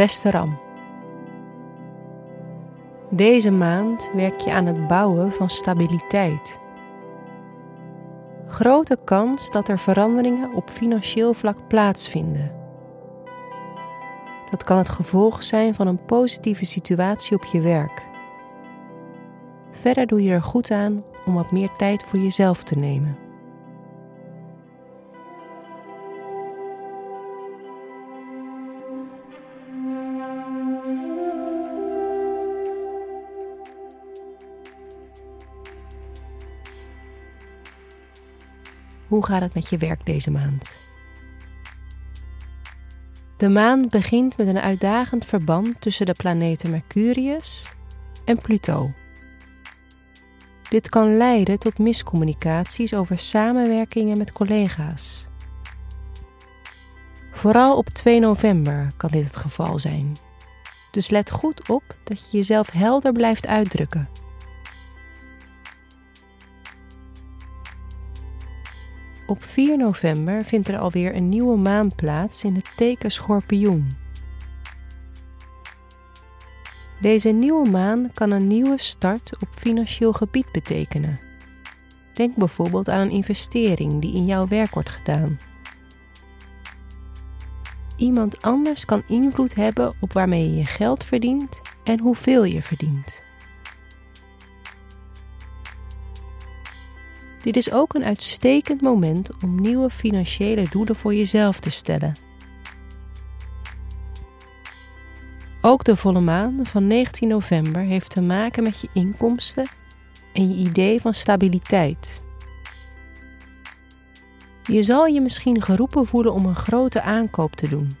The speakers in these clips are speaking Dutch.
Beste Ram. Deze maand werk je aan het bouwen van stabiliteit. Grote kans dat er veranderingen op financieel vlak plaatsvinden. Dat kan het gevolg zijn van een positieve situatie op je werk. Verder doe je er goed aan om wat meer tijd voor jezelf te nemen. Hoe gaat het met je werk deze maand? De maan begint met een uitdagend verband tussen de planeten Mercurius en Pluto. Dit kan leiden tot miscommunicaties over samenwerkingen met collega's. Vooral op 2 november kan dit het geval zijn. Dus let goed op dat je jezelf helder blijft uitdrukken. Op 4 november vindt er alweer een nieuwe maan plaats in het teken Schorpioen. Deze nieuwe maan kan een nieuwe start op financieel gebied betekenen. Denk bijvoorbeeld aan een investering die in jouw werk wordt gedaan. Iemand anders kan invloed hebben op waarmee je je geld verdient en hoeveel je verdient. Dit is ook een uitstekend moment om nieuwe financiële doelen voor jezelf te stellen. Ook de volle maan van 19 november heeft te maken met je inkomsten en je idee van stabiliteit. Je zal je misschien geroepen voelen om een grote aankoop te doen.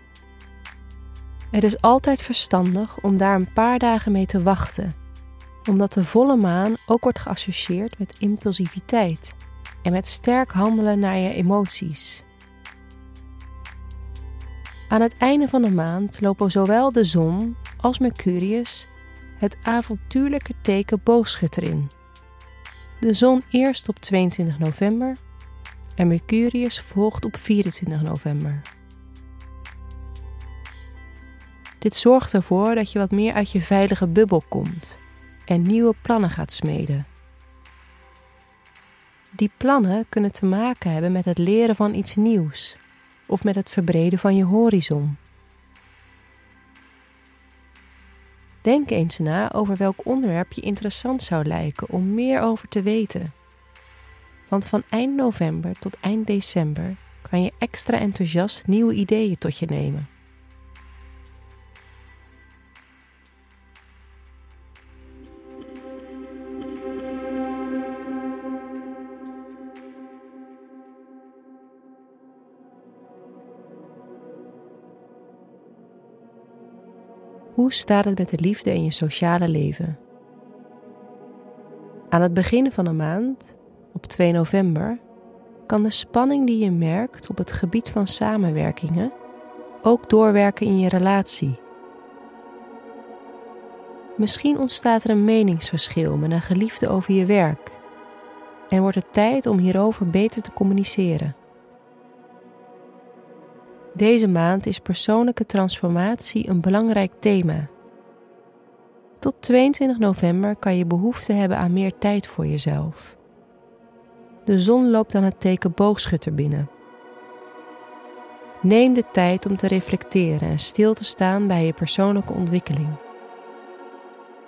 Het is altijd verstandig om daar een paar dagen mee te wachten omdat de volle maan ook wordt geassocieerd met impulsiviteit en met sterk handelen naar je emoties. Aan het einde van de maand lopen zowel de zon als Mercurius het avontuurlijke teken boogschutter in. De zon eerst op 22 november en Mercurius volgt op 24 november. Dit zorgt ervoor dat je wat meer uit je veilige bubbel komt en nieuwe plannen gaat smeden. Die plannen kunnen te maken hebben met het leren van iets nieuws of met het verbreden van je horizon. Denk eens na over welk onderwerp je interessant zou lijken om meer over te weten. Want van eind november tot eind december kan je extra enthousiast nieuwe ideeën tot je nemen. Hoe staat het met de liefde in je sociale leven? Aan het begin van de maand, op 2 november, kan de spanning die je merkt op het gebied van samenwerkingen ook doorwerken in je relatie. Misschien ontstaat er een meningsverschil met een geliefde over je werk en wordt het tijd om hierover beter te communiceren. Deze maand is persoonlijke transformatie een belangrijk thema. Tot 22 november kan je behoefte hebben aan meer tijd voor jezelf. De zon loopt aan het teken boogschutter binnen. Neem de tijd om te reflecteren en stil te staan bij je persoonlijke ontwikkeling.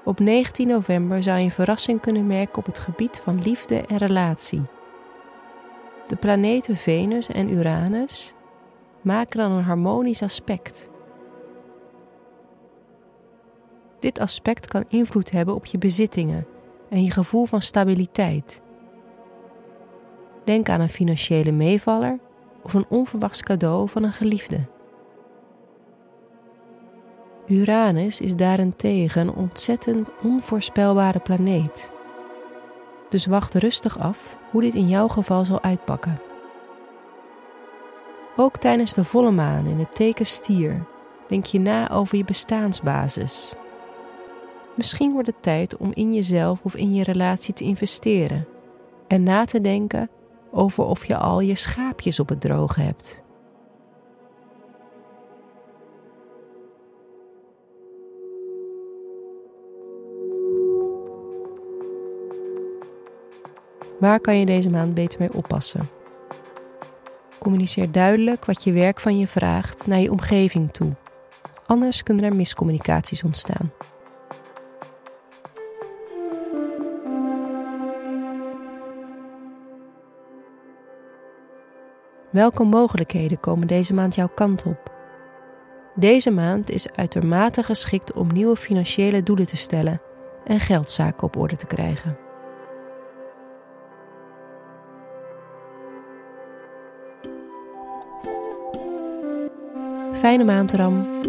Op 19 november zou je een verrassing kunnen merken op het gebied van liefde en relatie. De planeten Venus en Uranus maken dan een harmonisch aspect. Dit aspect kan invloed hebben op je bezittingen en je gevoel van stabiliteit. Denk aan een financiële meevaller of een onverwachts cadeau van een geliefde. Uranus is daarentegen een ontzettend onvoorspelbare planeet. Dus wacht rustig af hoe dit in jouw geval zal uitpakken. Ook tijdens de volle maan in het teken stier denk je na over je bestaansbasis. Misschien wordt het tijd om in jezelf of in je relatie te investeren en na te denken over of je al je schaapjes op het droge hebt. Waar kan je deze maand beter mee oppassen? Communiceer duidelijk wat je werk van je vraagt naar je omgeving toe. Anders kunnen er miscommunicaties ontstaan. Welke mogelijkheden komen deze maand jouw kant op? Deze maand is uitermate geschikt om nieuwe financiële doelen te stellen en geldzaken op orde te krijgen. Fijne maand, Ram.